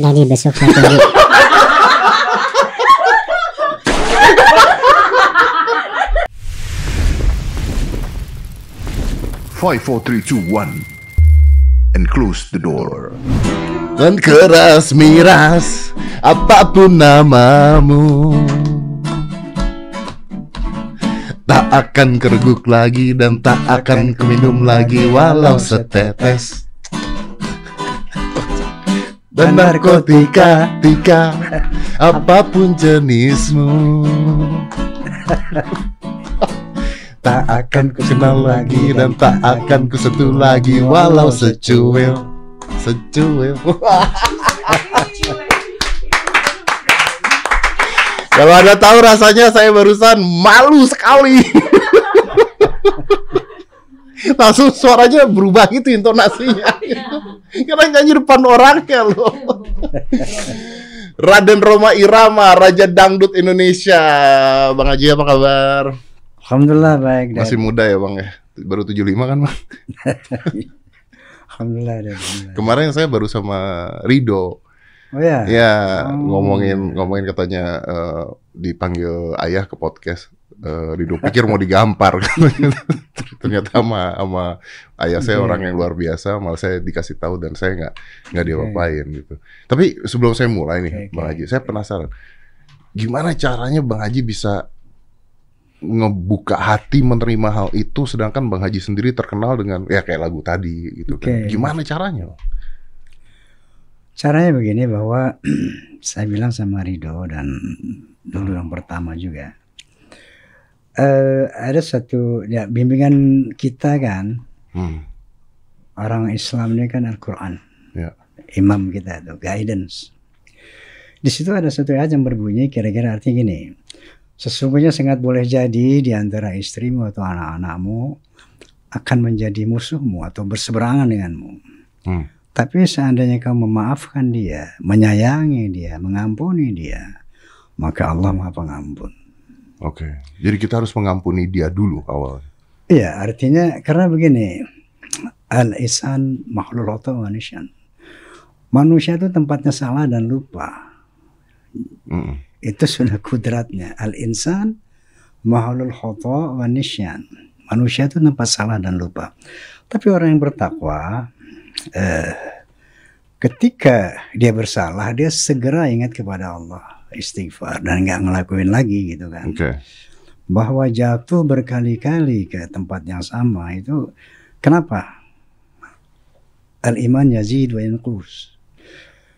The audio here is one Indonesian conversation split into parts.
Jadi besok saya tunggu. Five, four, three, two, one, and close the door. Dan keras miras apa pun namamu Tak akan kereguk lagi dan tak akan keminum lagi walau setetes narkotika, tika, apa pun jenismu. Tak akan ku kenal lagi dan tak akan ku sentuh lagi. walau secuil. Secuil. Kalau anda tahu rasanya saya barusan malu sekali Langsung suaranya berubah gitu intonasinya Karena nyanyi depan orangnya loh Raden Roma Irama, Raja Dangdut Indonesia Bang Haji apa kabar? Alhamdulillah baik. Dan, Masih muda ya bang ya? Baru 75 kan bang? Alhamdulillah dan alhamdulillah. Kemarin saya baru sama Rido Oh ya. Ya Oh. ngomongin ngomongin katanya eh, dipanggil ayah ke podcast. Eh, Rido pikir mau digampar ternyata sama sama ayah saya Oke. orang yang luar biasa malah saya dikasih tahu dan saya nggak nggak diapa-apain gitu tapi sebelum saya mulai nih Oke, bang. Haji saya penasaran gimana caranya bang Haji bisa ngebuka hati menerima hal itu sedangkan bang Haji sendiri terkenal dengan ya kayak lagu tadi gitu kan gimana caranya Caranya begini bahwa saya bilang sama Rido dan dulu yang pertama juga. Eh ada satu ya bimbingan kita kan hmm. orang Islam ini kan Al-Qur'an. Ya. Imam kita itu guidance. Di situ ada satu ayat yang berbunyi kira-kira artinya gini. Sesungguhnya sangat boleh jadi di antara istrimu atau anak-anakmu akan menjadi musuhmu atau berseberangan denganmu. Hmm. Tapi seandainya kamu memaafkan dia, menyayangi dia, mengampuni dia, maka Allah Maha Pengampun. Oke, jadi kita harus mengampuni dia dulu awal. Iya, artinya karena begini, al-isan makhluk manusia. Manusia itu tempatnya salah dan lupa. Mm. Itu sudah kudratnya. Al-insan makhluk khoto wa nisyan. Manusia itu tempat salah dan lupa. Tapi orang yang bertakwa, eh, ketika dia bersalah, dia segera ingat kepada Allah, istighfar dan nggak ngelakuin lagi gitu kan. Oke, Bahwa jatuh berkali-kali ke tempat yang sama itu kenapa? Al iman yazid wa yanqus.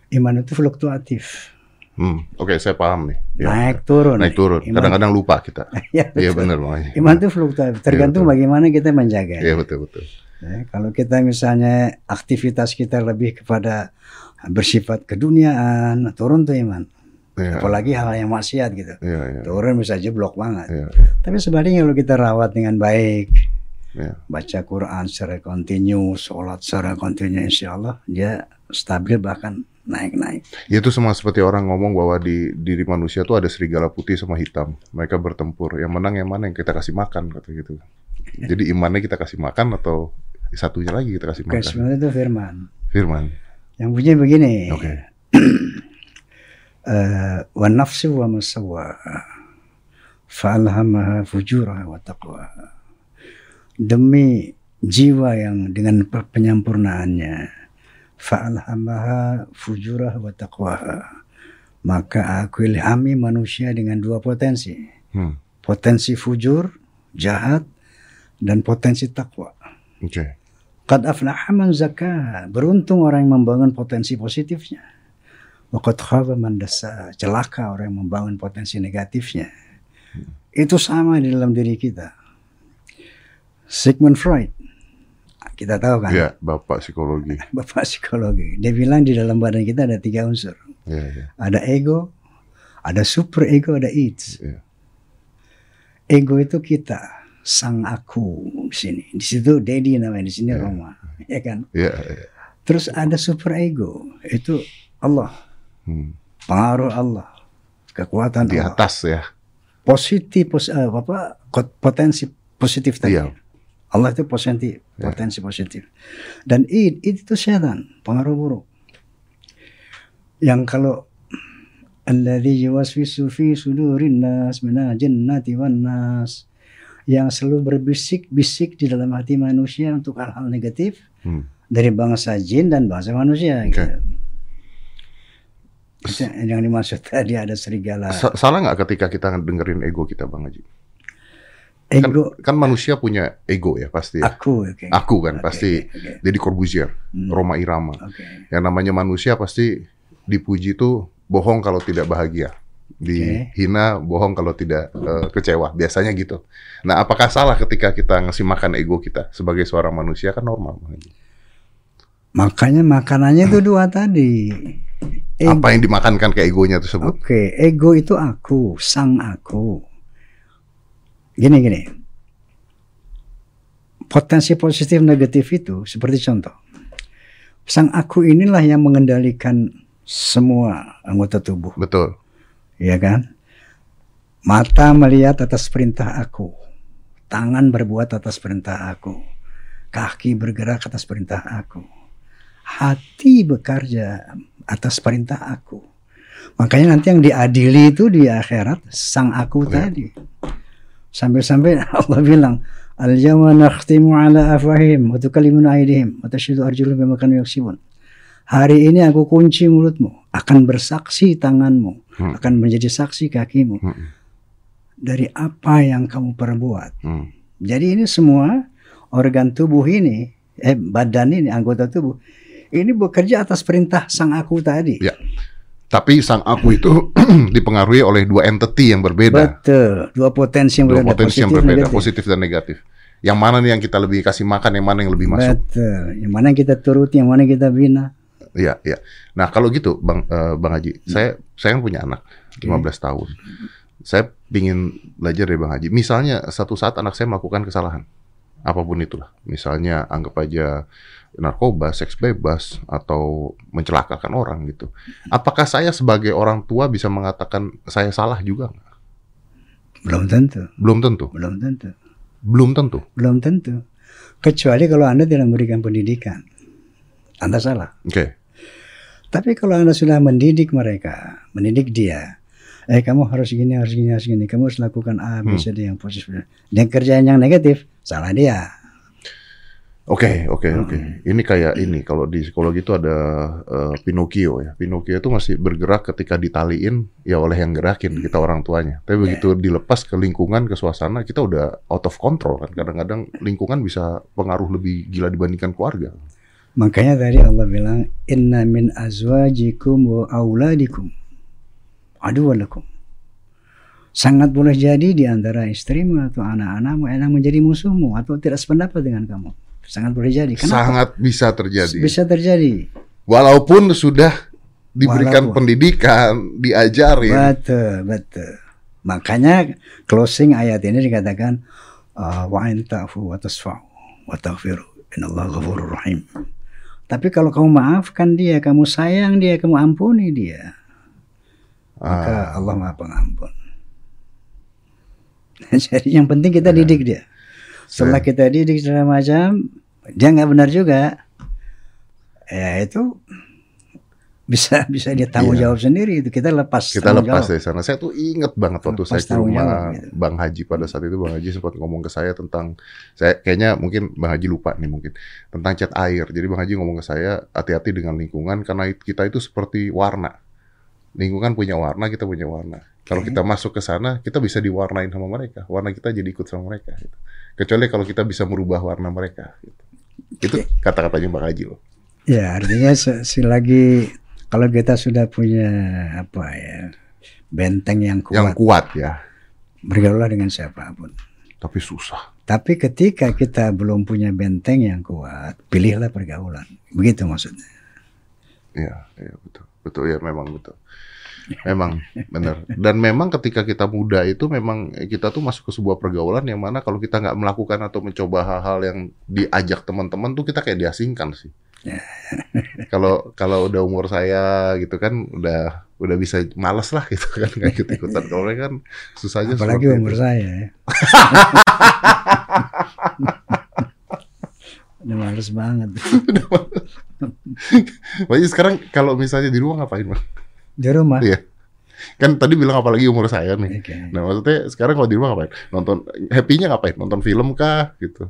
Iman itu fluktuatif, Hmm, oke saya paham nih. Ya, naik turun. naik turun. Kadang-kadang lupa kita. Ya, Iya betul. benar. Haji. Iman itu fluktuatif, tergantung betul. bagaimana kita menjaga. Iya betul betul. Ya, kalau kita misalnya aktivitas kita lebih kepada bersifat keduniaan, turun tuh iman. Iya. Apalagi hal yang maksiat gitu. Iya iya. Turun bisa jeblok banget. Iya. Tapi sebaliknya kalau kita rawat dengan baik, Iya. baca Quran secara kontinu, sholat secara kontinu, insya Allah dia stabil bahkan naik-naik. Ya, Itu sama seperti orang ngomong bahwa di diri manusia tuh ada serigala putih sama hitam. Mereka bertempur. Yang menang yang mana yang kita kasih makan kata gitu. Jadi imannya kita kasih makan atau satunya lagi kita kasih Oke, makan. sebenarnya itu firman. Firman. Yang bunyi begini. Oke. Eh, wa nafsi wa masawaha fa'alhamaha fujuraha wa taqwaha demi jiwa yang dengan pe- penyempurnaannya fa'alhamaha fujuraha wa taqwaha maka aku ilhami manusia dengan dua potensi Hmm. potensi fujur jahat dan potensi takwa Oke. Qad aflaha man zakkaha. Beruntung orang yang membangun potensi positifnya. Wa qad khaba man. Celaka orang yang membangun potensi negatifnya. Itu sama di dalam diri kita. Sigmund Freud. Kita tahu kan, Iya, bapak psikologi. bapak psikologi. Dia bilang di dalam badan kita ada tiga unsur. Iya iya. Ada ego, ada super ego, ada id. Iya. Ego itu kita, sang aku di sini. Di situ Dedi namanya, di sini Iya. Roma. Ya kan? Iya. iya. Terus ada super ego, itu Allah, Hmm. pengaruh Allah, kekuatan Di Allah. atas ya. Positif, pos, eh, apa, potensi positif tadi. Iya. Allah itu positif, potensi positif. Dan id, id itu setan, pengaruh buruk. Yang kalau alladzi yuwaswisu fi sudurin nas minal jinnati wan nas yang selalu berbisik-bisik di dalam hati manusia untuk hal-hal negatif Hmm. dari bangsa jin dan bangsa manusia. Oke. Gitu. Yang dimaksud tadi ada serigala. Sa- salah nggak ketika kita dengerin ego kita Bang Haji? Kan, Ego kan manusia punya ego ya pasti. ya. aku, oke. Aku kan Oke, pasti. oke. Deddy Corbuzier, Hmm. Roma Irama. Oke. Yang namanya manusia pasti dipuji itu bohong kalau tidak bahagia. Dihina bohong kalau tidak eh, kecewa. Biasanya gitu. Nah, apakah salah ketika kita ngasih makan ego kita sebagai seorang manusia kan normal. Bang Haji. Makanya makanannya itu dua tadi. Ego. Apa yang dimakankan ke egonya tersebut? Oke, ego itu aku, sang aku. Gini gini. Potensi positif negatif itu seperti contoh. Sang aku inilah yang mengendalikan semua anggota tubuh, Betul. ya kan? Mata melihat atas perintah aku. Tangan berbuat atas perintah aku. Kaki bergerak atas perintah aku. Hati bekerja atas perintah aku. Makanya nanti yang diadili itu di akhirat sang aku Iya. tadi. Sampai-sampai Allah bilang, Al-yawma nakhtimu ala afahim wa tukallimuna aydihim wa tashhadu arjuluhum bima kanu yaksibun. Hari ini aku kunci mulutmu, akan bersaksi tanganmu, Hmm. akan menjadi saksi kakimu Hmm. dari apa yang kamu perbuat. Hmm. Jadi ini semua organ tubuh ini, eh badan ini, anggota tubuh, ini bekerja atas perintah sang aku tadi. Ya. Tapi sang aku itu dipengaruhi oleh dua entity yang berbeda. Betul, dua potensi yang Dua berbeda, potensi yang positif, berbeda, negatif. positif dan negatif. Yang mana nih yang kita lebih kasih makan, yang mana yang lebih masuk? Betul, yang mana yang kita turuti, yang mana yang kita bina. Iya, iya. Nah, kalau gitu, Bang eh, Bang Haji, Hmm. saya saya kan punya anak 15 tahun. Saya pingin belajar dari Bang Haji. Misalnya satu saat anak saya melakukan kesalahan, apa pun itulah. Misalnya anggap aja narkoba, seks bebas, atau mencelakakan orang gitu. Apakah saya sebagai orang tua bisa mengatakan saya salah juga? Belum tentu, Belum tentu. belum tentu, Belum tentu. belum tentu. Kecuali kalau Anda tidak memberikan pendidikan. Anda salah. Oke. Tapi kalau Anda sudah mendidik mereka, mendidik dia, eh kamu harus gini, harus gini, harus gini, kamu harus lakukan A, B, C, D yang positif. Dan kerjaan yang negatif, salah dia. Oke, oke, Hmm. oke. Ini kayak ini kalau di psikologi itu ada eh, Pinocchio ya. Pinocchio itu masih bergerak ketika ditaliin ya oleh yang gerakin kita orang tuanya. Tapi Ya. begitu dilepas ke lingkungan, ke suasana, kita udah out of control kan. Kadang-kadang lingkungan bisa pengaruh lebih gila dibandingkan keluarga. Makanya tadi Allah bilang, Inna min azwajikum wa auladikum aduwalakum. Sangat boleh jadi di antara istrimu atau anak-anakmu yang menjadi musuhmu atau tidak sependapat dengan kamu. Sangat boleh jadi. Kenapa? Sangat bisa terjadi. Bisa terjadi. Walaupun sudah diberikan Walaupun. pendidikan, diajarin. Betul, betul. Makanya closing ayat ini dikatakan uh, wa in ta'fu wa tasfa'u wa taghfiru innallaha ghafurur rahim. Tapi kalau kamu maafkan dia, kamu sayang dia, kamu ampuni dia, maka Ah, Allah Maha Pengampun. Jadi yang penting kita didik dia. Setelah kita didik segala macam, dia nggak benar juga, ya itu bisa bisa dia tanggung Iya. jawab sendiri itu kita lepas kita lepas jawab. dari sana. Saya tuh inget banget waktu Lepas saya ke rumah jawab, gitu. Bang Haji pada saat itu Bang Haji sempat ngomong ke saya tentang saya kayaknya mungkin Bang Haji lupa nih mungkin tentang cat air. Jadi Bang Haji ngomong ke saya hati-hati dengan lingkungan karena it- kita itu seperti warna. Lingkungan punya warna, kita punya warna. Kalau Oke. kita masuk ke sana, kita bisa diwarnain sama mereka. Warna kita jadi ikut sama mereka. Gitu. Kecuali kalau kita bisa merubah warna mereka. Gitu. Itu kata-katanya Bang Haji loh. Ya artinya se- selagi kalau kita sudah punya apa ya benteng yang Yang kuat, kuat ya, bergaulah dengan siapa pun. tapi susah. Tapi ketika kita belum punya benteng yang kuat, pilihlah pergaulan. Begitu maksudnya. Iya, iya betul. Betul ya memang betul. Memang benar. Dan memang ketika kita muda itu memang kita tuh masuk ke sebuah pergaulan yang mana kalau kita nggak melakukan atau mencoba hal-hal yang diajak teman-teman tuh kita kayak diasingkan sih. Kalau kalau udah umur saya gitu kan udah udah bisa males lah gitu kan nggak ikut ikutan. Kalau kan susahnya Apalagi umur itu. saya ya. males banget. Makanya sekarang kalau misalnya di rumah ngapain, Bang? Di rumah. Iya. Kan tadi bilang apalagi umur saya nih. Oke. Nah, maksudnya sekarang kalau di rumah ngapain? Nonton happy-nya ngapain? Nonton film kah gitu?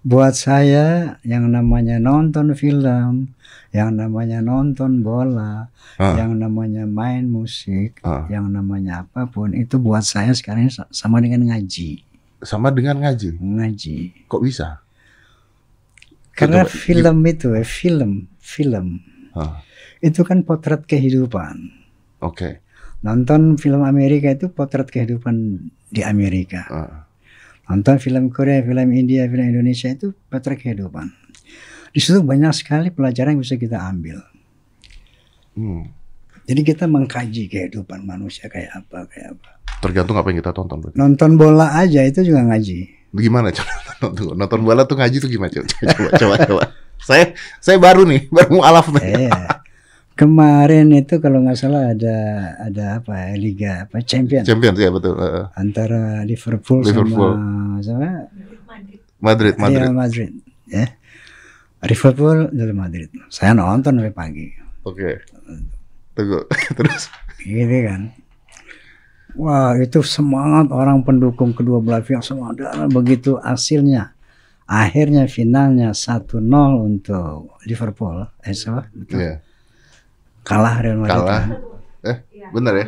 Buat saya yang namanya nonton film, yang namanya nonton bola, Ah. yang namanya main musik, Ah. yang namanya apa pun itu buat saya sekarang sa- sama dengan ngaji. Sama dengan ngaji. Ngaji. Kok bisa? Karena Coba- film itu, eh, film, film Ah, itu kan potret kehidupan. Oke. Nonton film Amerika itu potret kehidupan di Amerika. Ah, Nonton film Korea, film India, film Indonesia itu potret kehidupan. Di situ banyak sekali pelajaran yang bisa kita ambil. hmm. Jadi kita mengkaji kehidupan manusia kayak apa, kayak apa. Tergantung apa yang kita tonton. berarti. Nonton bola aja itu juga ngaji. Gimana coba nonton, nonton bola tuh ngaji tuh gimana coba coba coba, coba. Saya saya baru nih, baru mau alaf nih. Iya. Kemarin itu kalau nggak salah ada ada apa ya, liga apa champion Champions ya betul. Antara Liverpool, Liverpool. sama sama Madrid, Madrid. Real Madrid ya. Liverpool dari Madrid. Saya nonton sampai pagi. Oke. Tunggu. Terus Gitu kan. Wah itu semangat orang pendukung kedua belah pihak semangat begitu hasilnya akhirnya finalnya 1-0 untuk Liverpool eh siapa? Betul. Iya. kalah Real Madrid Kalah. Eh, bener ya?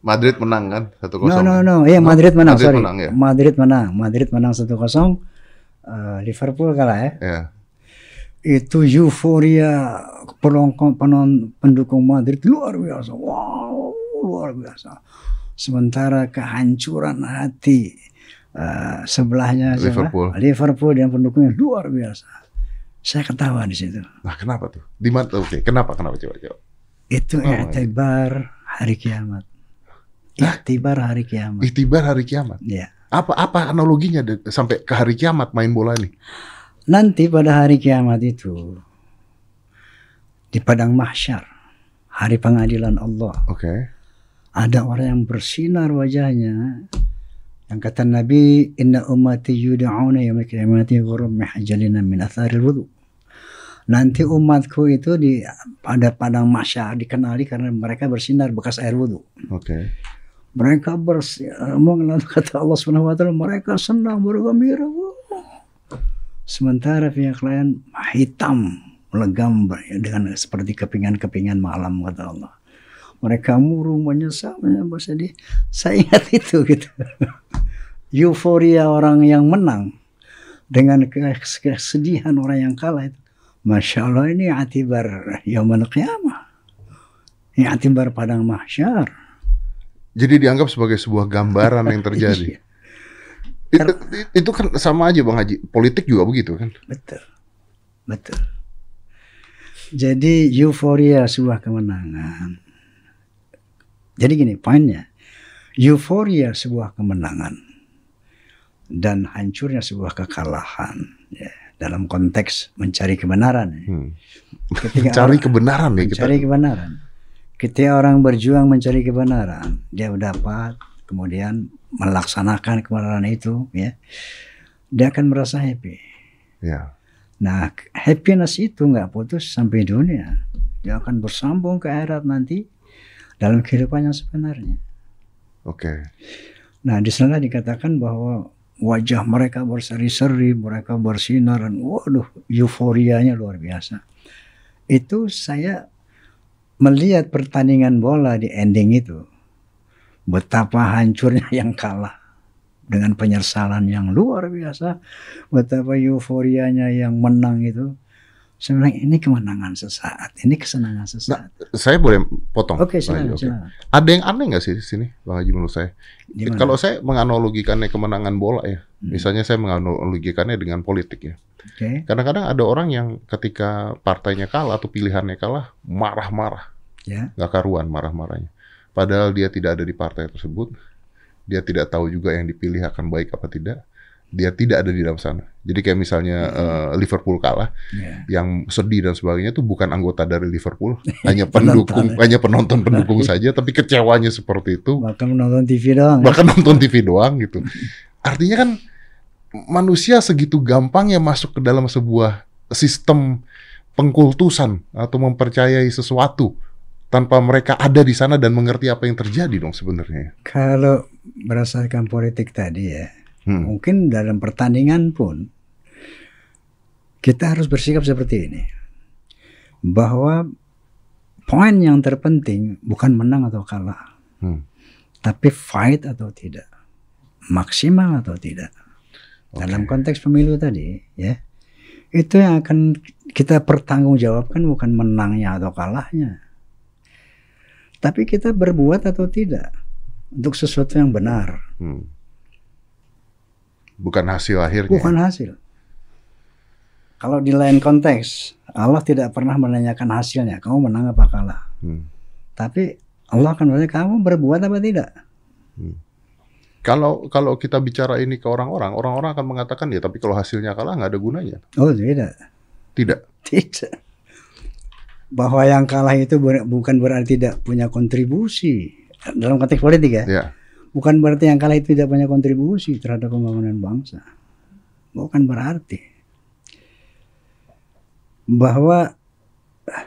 Madrid menang kan 1-0. no no no iya Madrid menang Madrid sorry menang, ya? Madrid menang Madrid menang 1-0 Eh, Liverpool kalah ya Ya. itu euforia penonton penon, pendukung Madrid luar biasa wow luar biasa sementara kehancuran hati eh, sebelahnya siapa? Liverpool. Liverpool dan pendukungnya luar biasa saya ketawa di situ Nah, kenapa tuh? Di mana? Oke, kenapa? Kenapa coba coba? itu Oh, iktibar hari kiamat iktibar hari kiamat Ikhtibar hari kiamat. ya Apa apa analoginya sampai ke hari kiamat main bola nih? nanti pada hari kiamat itu di padang mahsyar hari pengadilan Allah Oke. Ada orang yang bersinar wajahnya. Yang kata Nabi inna ummati yud'auna yaumil qiyamati ghurran mahjalina min atharil wudu. Nanti umatku itu di pada padang mahsyar dikenali karena mereka bersinar bekas air wudu. Oke. mereka bersinar kata Allah Subhanahu wa taala mereka senang bergembira sementara pihak lain hitam legam dengan seperti kepingan-kepingan malam kata Allah mereka murung menyesal bersedih saya ingat itu gitu euforia orang yang menang dengan kes- kesedihan orang yang kalah itu masya Allah ini atibar yaumul qiyamah ini atibar padang mahsyar Jadi dianggap sebagai sebuah gambaran yang terjadi. Iya. itu, itu kan sama aja Bang Haji. Politik juga begitu kan? Betul. Betul. Jadi euforia sebuah kemenangan. Jadi gini poinnya. Euforia sebuah kemenangan dan hancurnya sebuah kekalahan ya, dalam konteks mencari kebenaran. ya. Hmm. Ketika Cari orang- kebenaran kita. mencari kebenaran. Ketika orang berjuang mencari kebenaran, dia dapat kemudian melaksanakan kebenaran itu, ya, dia akan merasa happy. Ya. Nah, happiness itu nggak putus sampai dunia. Dia akan bersambung ke akhirat nanti dalam kehidupan yang sebenarnya. Oke. Nah, di sana dikatakan bahwa wajah mereka berseri-seri, mereka bersinar, dan waduh, euforianya luar biasa. Itu saya melihat pertandingan bola di ending itu, betapa hancurnya yang kalah dengan penyesalan yang luar biasa, betapa euforianya yang menang itu. Saya bilang ini kemenangan sesaat, ini kesenangan sesaat. Saya boleh potong? Oke, silakan, Oke. silakan. Ada yang aneh nggak sih di sini, Bang Haji menurut saya? Gimana? Kalau saya menganalogikannya kemenangan bola ya, Hmm. misalnya saya menganalogikannya dengan politik ya. Oke, Kadang-kadang ada orang yang ketika partainya kalah atau pilihannya kalah, marah-marah, ya, nggak karuan marah-marahnya. Padahal dia tidak ada di partai tersebut, dia tidak tahu juga yang dipilih akan baik apa tidak, dia tidak ada di dalam sana. Jadi kayak misalnya eh, Liverpool kalah, ya. yang sedih dan sebagainya itu bukan anggota dari Liverpool, hanya pendukung, hanya penonton pendukung saja, tapi kecewanya seperti itu, Bahkan menonton TV doang. ya. bahkan nonton TV doang gitu. Artinya kan manusia segitu gampangnya masuk ke dalam sebuah sistem pengkultusan atau mempercayai sesuatu tanpa mereka ada di sana dan mengerti apa yang terjadi dong sebenarnya. Kalau berdasarkan politik tadi ya, Hmm. mungkin dalam pertandingan pun kita harus bersikap seperti ini. Bahwa poin yang terpenting bukan menang atau kalah, Hmm. tapi fight atau tidak, maksimal atau tidak. Dalam konteks pemilu tadi, ya, itu yang akan kita pertanggungjawabkan bukan menangnya atau kalahnya, tapi kita berbuat atau tidak untuk sesuatu yang benar, Hmm. Bukan hasil akhirnya. bukan hasil. Kalau di lain konteks, Allah tidak pernah menanyakan hasilnya, kamu menang apa kalah. Hmm. Tapi Allah akan bertanya, kamu berbuat apa tidak? Kalau kalau kita bicara ini ke orang-orang, orang-orang akan mengatakan ya, tapi kalau hasilnya kalah nggak ada gunanya. Oh tidak, Tidak. tidak. Bahwa yang kalah itu ber- bukan berarti tidak punya kontribusi dalam konteks politik ya. Ya. Bukan berarti yang kalah itu tidak punya kontribusi terhadap pembangunan bangsa. Bukan berarti. Bahwa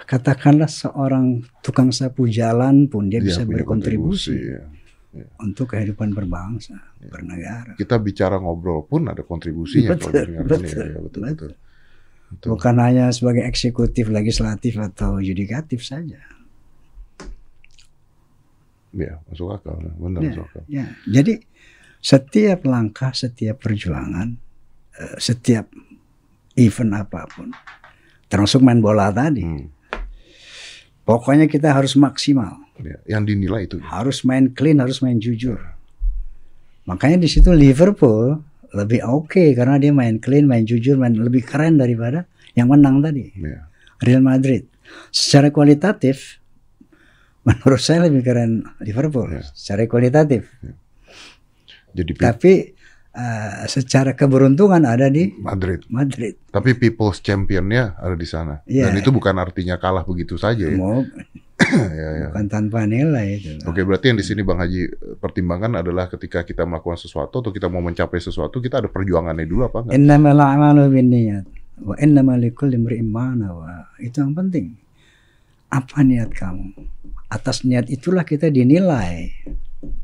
katakanlah seorang tukang sapu jalan pun dia, bisa punya berkontribusi ya. untuk kehidupan berbangsa, bernegara. Kita bicara ngobrol pun ada kontribusinya Betul, dengar ini. betul, Ya, ya, betul, betul. betul. Betul. Bukan hanya sebagai eksekutif, legislatif atau yudikatif saja. Ya, masuk akal. Benar Ya, masuk akal. ya. Jadi setiap langkah, setiap perjuangan, eh, setiap event apa pun, termasuk main bola tadi, Hmm. pokoknya kita harus maksimal, Ya, yang dinilai itu. harus main clean, harus main jujur. Makanya di situ Liverpool lebih oke karena dia main clean, main jujur, main lebih keren daripada yang menang tadi. Ya. Real Madrid. Secara kualitatif, menurut saya lebih keren Liverpool. Ya. Secara kualitatif. Jadi pi- Tapi eh, secara keberuntungan ada di Madrid. Madrid. Tapi People's Championnya ada di sana. Iya. Dan itu bukan artinya kalah begitu saja ya. Mau ya, ya. bukan tanpa nilai itu. Oke, berarti yang di sini Bang Haji eh, pertimbangkan adalah ketika kita melakukan sesuatu atau kita mau mencapai sesuatu, kita ada perjuangannya dulu apa enggak? Innamal a'malu binniyat wa innamal likulli imri'in ma. Itu yang penting. Apa niat kamu? Atas niat itulah kita dinilai.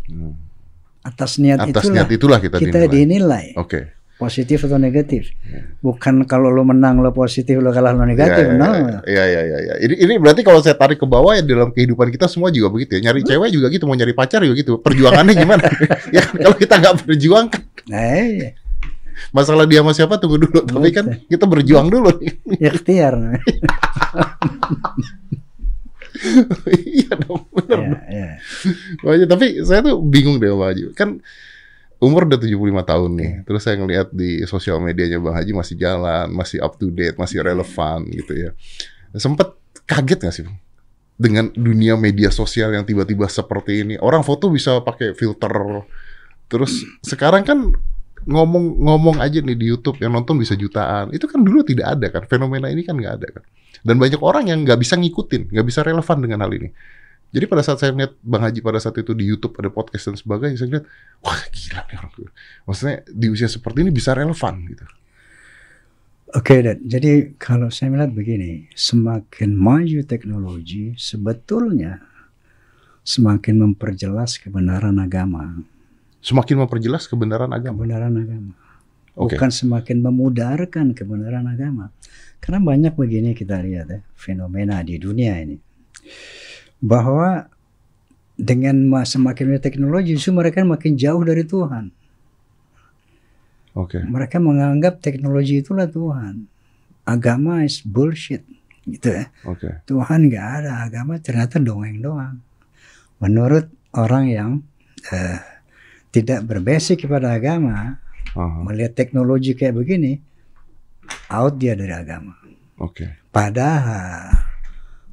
Hmm. Atas niat Atas itulah niat itulah kita, kita dinilai. dinilai. Oke. Positif atau negatif. Bukan kalau lo menang lo positif, lo kalah lo negatif. Ya, no. Iya, iya, iya. Ini, ini berarti kalau saya tarik ke bawah ya dalam kehidupan kita semua juga begitu ya. Nyari cewek juga gitu, mau nyari pacar juga gitu. Perjuangannya gimana? ya kalau kita nggak berjuang kan Nah, iya. masalah dia sama siapa tunggu dulu. Tapi kan kita berjuang dulu. ikhtiar. iya dong, bener. ya, ya. Makanya, tapi saya tuh bingung deh Bang Haji. Kan umur udah 75 tahun nih. Terus saya ngeliat di sosial medianya Bang Haji masih jalan, masih up to date, masih relevan gitu ya. Sempet kaget gak sih Bang? Dengan dunia media sosial yang tiba-tiba seperti ini. Orang foto bisa pakai filter. Terus sekarang kan ngomong-ngomong aja nih di YouTube yang nonton bisa jutaan. Itu kan dulu tidak ada kan. Fenomena ini kan nggak ada kan. Dan banyak orang yang nggak bisa ngikutin, nggak bisa relevan dengan hal ini. Jadi pada saat saya lihat Bang Haji pada saat itu di YouTube ada podcast dan sebagainya, saya lihat, wah gila nih orang. Maksudnya di usia seperti ini bisa relevan gitu. Oke, Dad. Jadi kalau saya melihat begini, semakin maju teknologi, sebetulnya semakin memperjelas kebenaran agama. Semakin memperjelas kebenaran agama. Kebenaran agama. Oke. Bukan semakin memudarkan kebenaran agama. Karena banyak begini kita lihat ya, fenomena di dunia ini. Bahwa dengan ma- semakin teknologi, justru mereka makin jauh dari Tuhan. Oke. Mereka menganggap teknologi itulah Tuhan. Agama is bullshit. Gitu ya. Oke. Tuhan nggak ada. Agama ternyata dongeng doang. Menurut orang yang eh, tidak berbasic kepada agama, Aha. melihat teknologi kayak begini, out dia dari agama. Oke. Padahal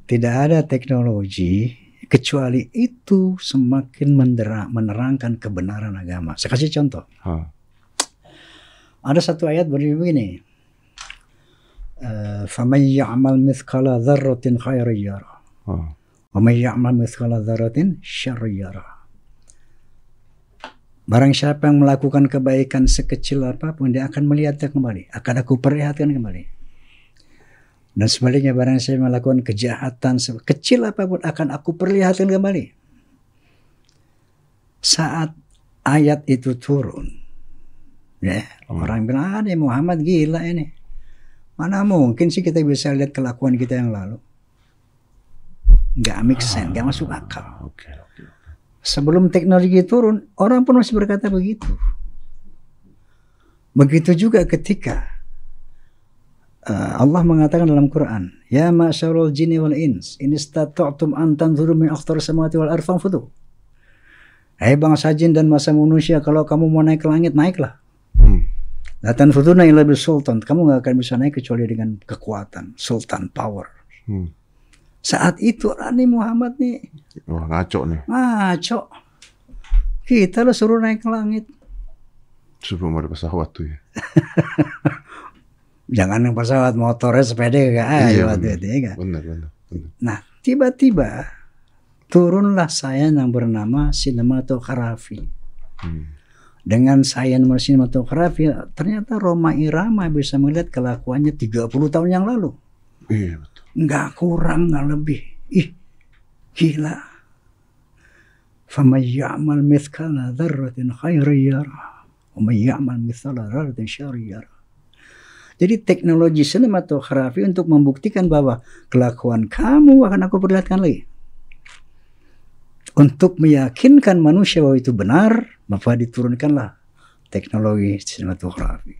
tidak ada teknologi kecuali itu semakin mendera- menerangkan kebenaran agama. Saya kasih contoh. Ha. Ada satu ayat berbunyi begini. Eh, فَمَنْ يَعْمَلْ مِثْقَلَ ذَرَّةٍ خَيْرًا يَرَهُ Ha. وَمَنْ يَعْمَلْ مِثْقَلَ ذَرَّةٍ شَرًّا يَرَهُ Barang siapa yang melakukan kebaikan sekecil apa pun, dia akan melihatnya kembali. Akan aku perlihatkan kembali. Dan sebaliknya barang saya melakukan kejahatan kecil apa pun akan aku perlihatkan kembali. Saat ayat itu turun, ya orang bilang ah ini Muhammad gila ini. Mana mungkin sih kita bisa lihat kelakuan kita yang lalu? Nggak make sense, nggak masuk akal. Oke. Sebelum teknologi turun, orang pun masih berkata begitu. Begitu juga ketika uh, Allah mengatakan dalam Quran, Ya ma'syarul jinni wal ins, in istata'tum an tanzuru min akhtar samawati wal arfan fudu. Hai bangsa jin dan masa manusia, kalau kamu mau naik ke langit, naiklah. Hmm. Latan fuduna illa sultan. Kamu nggak akan bisa naik kecuali dengan kekuatan, sultan, power. Hmm. Saat itu Rani Muhammad nih Wah, ngaco nih. ngaco. Kita lo suruh naik ke langit. Sebelum ada pesawat tuh ya. Jangan yang pesawat motornya sepeda gak ayo waktu benar. itu ya kan? Benar, benar. benar. Nah tiba-tiba turunlah sains yang bernama sinematografi. Hmm. Dengan sains sinematografi ternyata Roma Irama bisa melihat kelakuannya 30 tahun yang lalu. Iya, betul nggak kurang nggak lebih. Ih gila. Sama ya'mal mithqala dzarratin khairan yara. Wa man ya'mal mithqala dzarratin syarran jadi teknologi sinematografi untuk membuktikan bahwa kelakuan kamu akan aku perlihatkan lagi. Untuk meyakinkan manusia bahwa itu benar, maka diturunkanlah teknologi sinematografi.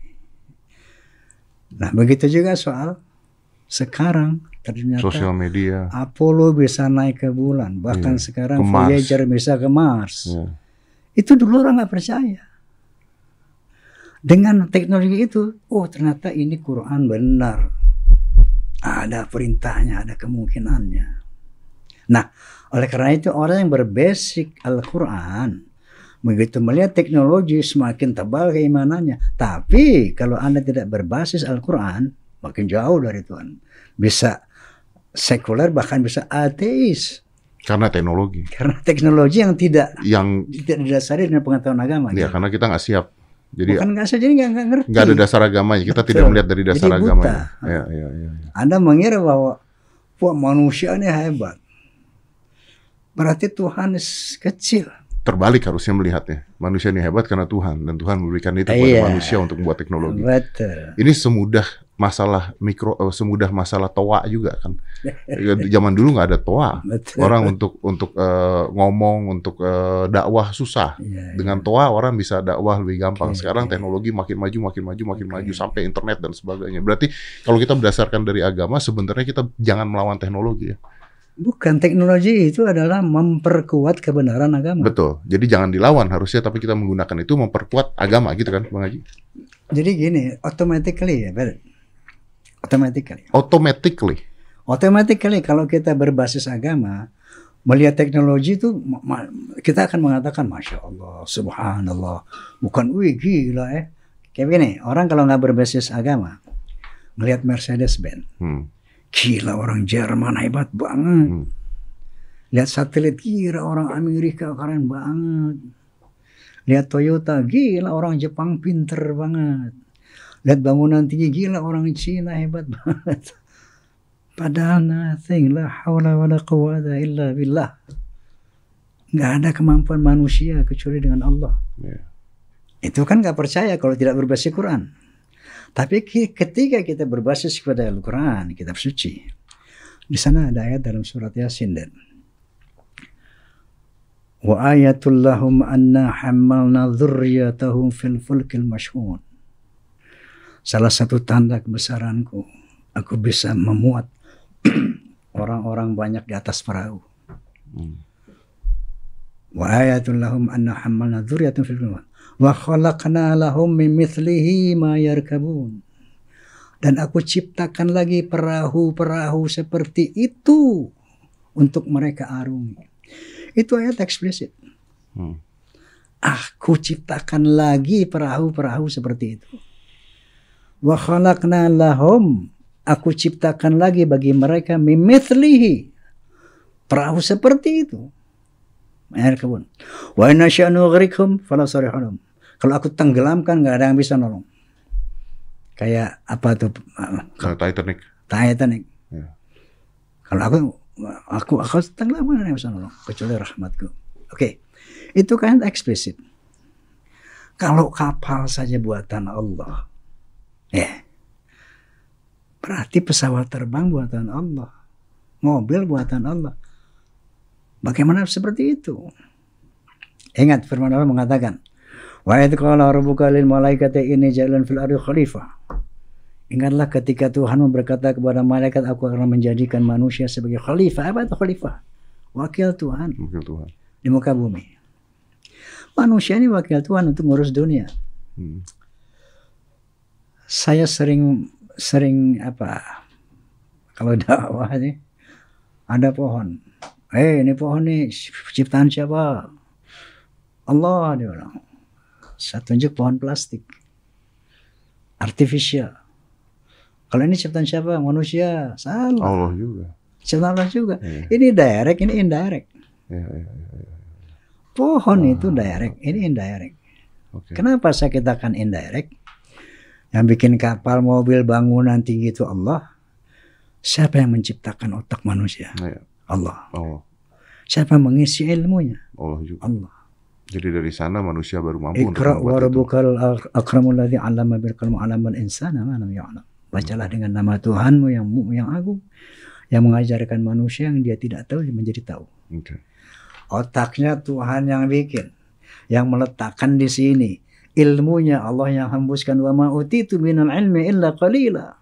Nah, begitu juga soal sekarang ternyata Sosial media. Apollo bisa naik ke bulan, bahkan Iya, sekarang ke Mars. Voyager bisa ke Mars. Ya. Itu dulu orang nggak percaya. Dengan teknologi itu, oh ternyata ini Quran benar. Ada perintahnya, ada kemungkinannya. Nah, oleh karena itu orang yang berbasic Al-Quran, begitu melihat teknologi semakin tebal keimanannya. Tapi kalau Anda tidak berbasis Al-Quran, makin jauh dari Tuhan. Bisa sekuler bahkan bisa ateis. Karena teknologi. Karena teknologi yang tidak Yang tidak didasari dengan pengetahuan agama. ya karena kita nggak siap. Jadi Bukan nggak jadi nggak ngerti. nggak ada dasar agamanya. Kita tidak Betul. melihat dari dasar Jadi buta. agamanya. Ya, ya, ya, ya. Anda mengira bahwa wah manusia ini hebat. Berarti Tuhan kecil. Terbalik harusnya melihatnya. Manusia ini hebat karena Tuhan dan Tuhan memberikan itu kepada Iya. manusia untuk membuat teknologi. Betul. Ini semudah masalah mikro, eh, semudah masalah toa juga kan. Ya, Zaman dulu nggak ada toa. Betul. Orang untuk untuk eh, ngomong, untuk eh, dakwah susah. Iya, Dengan toa orang bisa dakwah lebih gampang. Oke, Sekarang oke. teknologi makin maju, makin maju, makin Oke. maju sampai internet dan sebagainya. Berarti kalau kita berdasarkan dari agama, sebenarnya kita jangan melawan teknologi ya. Bukan teknologi itu adalah memperkuat kebenaran agama. Betul. Jadi jangan dilawan harusnya, tapi kita menggunakan itu memperkuat agama gitu kan, Bang Haji? Jadi gini, automatically ya, Ber. Automatically. Automatically. Automatically kalau kita berbasis agama, melihat teknologi itu kita akan mengatakan masya Allah, subhanallah, bukan wih gila ya. Kayak gini, orang kalau nggak berbasis agama, melihat Mercedes Benz, Hmm. gila orang Jerman hebat banget. Hmm. Lihat satelit gila orang Amerika keren banget. Lihat Toyota gila orang Jepang pinter banget. Lihat bangunan tinggi gila orang Cina hebat banget. Padahal nothing la haula wa la quwata illa billah. Nggak ada kemampuan manusia kecuali dengan Allah. Ya. Itu kan nggak percaya kalau tidak berbasis Quran. Tapi ketika kita berbasis kepada Al-Quran, kitab suci, di sana ada ayat dalam surat Yasin dan wa ayatul lahum anna hammalna dzurriyyatahum fil fulkil mashhun. Salah satu tanda kebesaranku, aku bisa memuat orang-orang banyak di atas perahu. Hmm. Wa ayatul lahum anna hammalna dzurriyyatahum fil wa khalaqna lahum min mithlihi ma yarkabun. Dan aku ciptakan lagi perahu-perahu seperti itu untuk mereka arungi. Itu ayat eksplisit. Hmm. Aku ciptakan lagi perahu-perahu seperti itu. Wa khalaqna lahum. Aku ciptakan lagi bagi mereka mimithlihi. Perahu seperti itu. air kebun. Wa inna sya'nu gharikum fala sarihunum. Kalau aku tenggelamkan nggak ada yang bisa nolong. Kayak apa tuh uh, Kayak Titanic. Titanic. Ya. Kalau aku aku aku tenggelamkan nggak ada yang bisa nolong kecuali rahmatku. Oke. Itu kan eksplisit. Kalau kapal saja buatan Allah. Ya. Berarti pesawat terbang buatan Allah. Mobil buatan Allah. Bagaimana seperti itu? Ingat firman Allah mengatakan, Wa idh qala rabbuka lil malaikati inni ja'ilun fil ardi khalifah. Ingatlah ketika Tuhan berkata kepada malaikat, aku akan menjadikan manusia sebagai khalifah. Apa itu khalifah? Wakil Tuhan Wakil Tuhan. di muka bumi. Manusia ini wakil Tuhan untuk ngurus dunia. Hmm. Saya sering sering apa? Kalau dakwah ini ada pohon. Eh, ini pohon nih ciptaan siapa? Allah dia bilang. Saya tunjuk pohon plastik. Artificial. Kalau ini ciptaan siapa? Manusia. Salah. Allah juga. Ciptaan Allah juga. Iya. Ini direct, ini indirect. Ya, ya, ya. Pohon itu direct, ini indirect. Oke. Kenapa saya katakan indirect? Yang bikin kapal, mobil, bangunan tinggi itu Allah. Siapa yang menciptakan otak manusia? Nah, ya. Allah. Allah. Siapa yang mengisi ilmunya? Allah juga. Allah. Jadi dari sana manusia baru mampu Ikra wa rabbukal akramul ladzi 'allama bil qalam 'allamal insana ma lam ya'lam. Bacalah dengan nama Tuhanmu yang yang agung yang mengajarkan manusia yang dia tidak tahu menjadi tahu. Oke. Otaknya Tuhan yang bikin, yang meletakkan di sini. Ilmunya Allah yang hembuskan wa ma utitu minal ilmi illa qalila.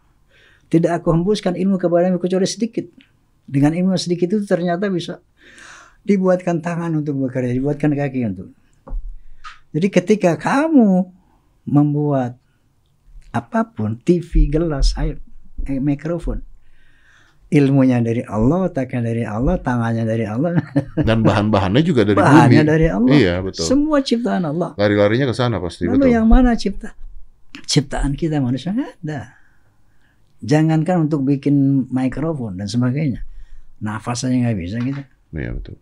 Tidak aku hembuskan ilmu kepadamu kecuali sedikit. Dengan ilmu sedikit itu ternyata bisa dibuatkan tangan untuk bekerja, dibuatkan kaki untuk. Jadi ketika kamu membuat apa pun, TV, gelas, air, eh, mikrofon, ilmunya dari Allah, otaknya dari Allah, tangannya dari Allah, Dan bahan-bahannya juga dari bahannya bumi. dari Allah. Iya, betul. Semua ciptaan Allah. Lari-larinya ke sana pasti Lalu betul. yang mana cipta? Ciptaan kita manusia nggak ada. Jangankan untuk bikin mikrofon dan sebagainya. Nafas aja nggak bisa kita. Iya, betul.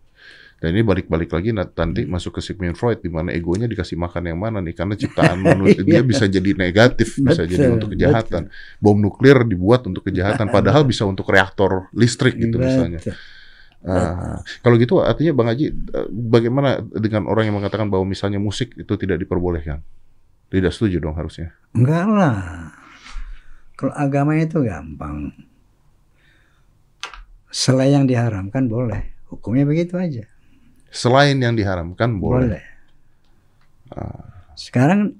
Dan ini balik-balik lagi nanti masuk ke Sigmund Freud di mana egonya dikasih makan yang mana nih karena ciptaan manusia dia bisa jadi negatif, bisa jadi Betul, untuk kejahatan. Bom nuklir dibuat untuk kejahatan padahal bisa untuk reaktor listrik gitu misalnya. Betul. Ah, kalau gitu artinya Bang Haji eh, bagaimana dengan orang yang mengatakan bahwa misalnya musik itu tidak diperbolehkan? Tidak setuju dong harusnya. Enggak lah. Kalau agama itu gampang. Selain yang diharamkan boleh. Hukumnya begitu aja. Selain yang diharamkan boleh. Boleh. Sekarang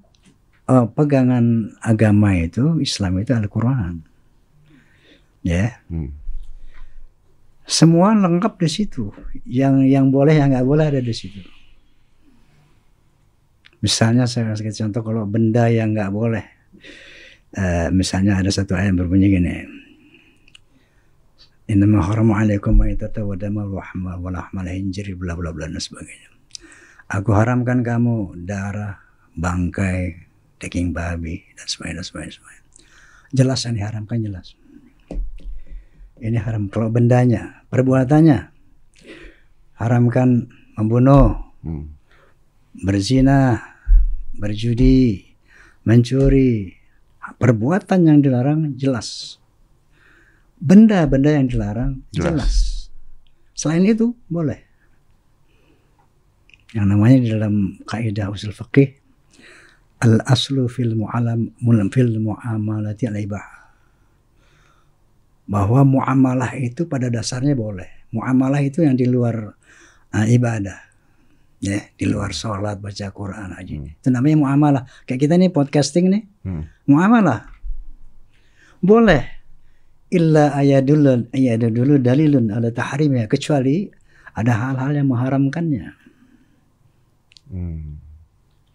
eh, pegangan agama itu Islam itu Al-Quran. Ya. Hmm. Semua lengkap di situ. Yang yang boleh yang nggak boleh ada di situ. Misalnya saya kasih contoh kalau benda yang nggak boleh, Eh, misalnya ada satu ayat berbunyi gini. Innama harama alaikum maitata wa damal wa hama wa lahmal hinjiri bla bla bla dan sebagainya. Aku haramkan kamu darah, bangkai, daging babi dan sebagainya dan sebagainya. sebagainya. Jelas yang diharamkan jelas. Ini haram kalau bendanya, perbuatannya haramkan membunuh, Hmm. berzina, berjudi, mencuri. Perbuatan yang dilarang jelas. Benda-benda yang dilarang Jelas. jelas. Selain itu boleh. Yang namanya di dalam kaidah usul fikih al aslu fil mu'alam fil muamalati al ibah. Bahwa muamalah itu pada dasarnya boleh. Muamalah itu yang di luar uh, ibadah ya di luar sholat baca Quran aja itu namanya muamalah kayak kita nih podcasting nih Hmm. muamalah boleh illa ayadul ayadul dalilun ala tahrimnya kecuali ada hal-hal yang mengharamkannya Hmm.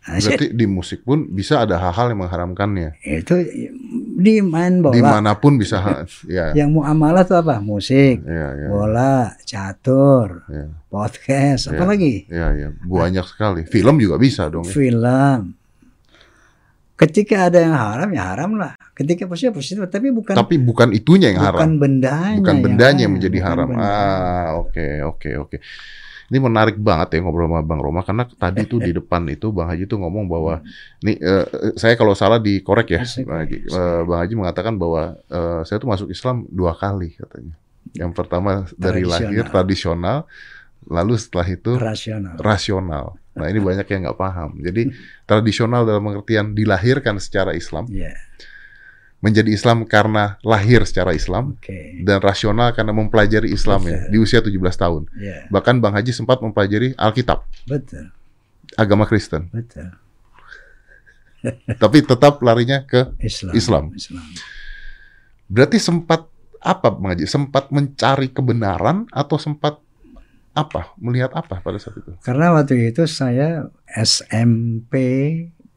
Nah, saya- Berarti di musik pun bisa ada hal-hal yang mengharamkannya. itu di main bola Di mana pun bisa, ya, yang muamalah itu apa musik ya, ya, bola catur ya, podcast Ya. apalagi ya, ya, banyak sekali. Film juga bisa dong. Ya. film ketika ada yang haram ya haram lah ketika positif positif tapi bukan Tapi bukan itunya yang bukan haram, bendanya bukan yang bendanya yang haram, menjadi bukan haram. bendanya. Ah, oke, oke, oke. Ini menarik banget ya ngobrol sama Bang Roma karena tadi tuh di depan itu Bang Haji tuh ngomong bahwa ini eh, saya kalau salah dikorek ya Asik. Bang Haji. Eh, Bang Haji mengatakan bahwa eh, saya tuh masuk Islam dua kali katanya. Yang pertama dari lahir tradisional, lalu setelah itu rasional. rasional. Nah ini banyak yang nggak paham. Jadi tradisional dalam pengertian dilahirkan secara Islam, Ya, menjadi Islam karena lahir secara Islam, oke. dan rasional karena mempelajari Islam ya di usia 17 tahun. Ya, Bahkan Bang Haji sempat mempelajari Alkitab, betul, agama Kristen, betul. tapi tetap larinya ke Islam. Islam. Islam. berarti sempat apa Bang Haji? Sempat mencari kebenaran atau sempat apa? Melihat apa pada saat itu? Karena waktu itu saya SMP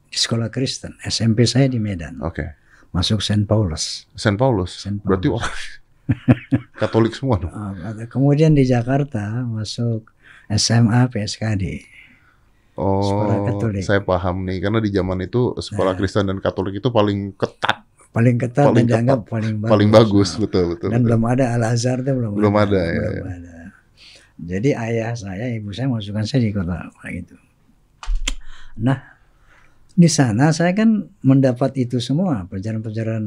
di sekolah Kristen. SMP saya di Medan. Oke. Masuk St. Paulus. Saint Paulus. Saint Paulus. Berarti orang Katolik semua dong. Uh, Kemudian di Jakarta masuk SMA PSKD. Sekolah Oh, Katolik. saya paham nih karena di zaman itu sekolah Kristen dan Katolik itu paling ketat, Paling ketat Paling dan dianggap paling bagus. paling bagus, Nah, betul betul. Dan betul. belum ada Al Azhar itu belum, Belum ada, ya, belum ya. ada. Jadi ayah saya, ibu saya masukkan saya di kota gitu. Nah, di sana saya kan mendapat itu semua pelajaran-pelajaran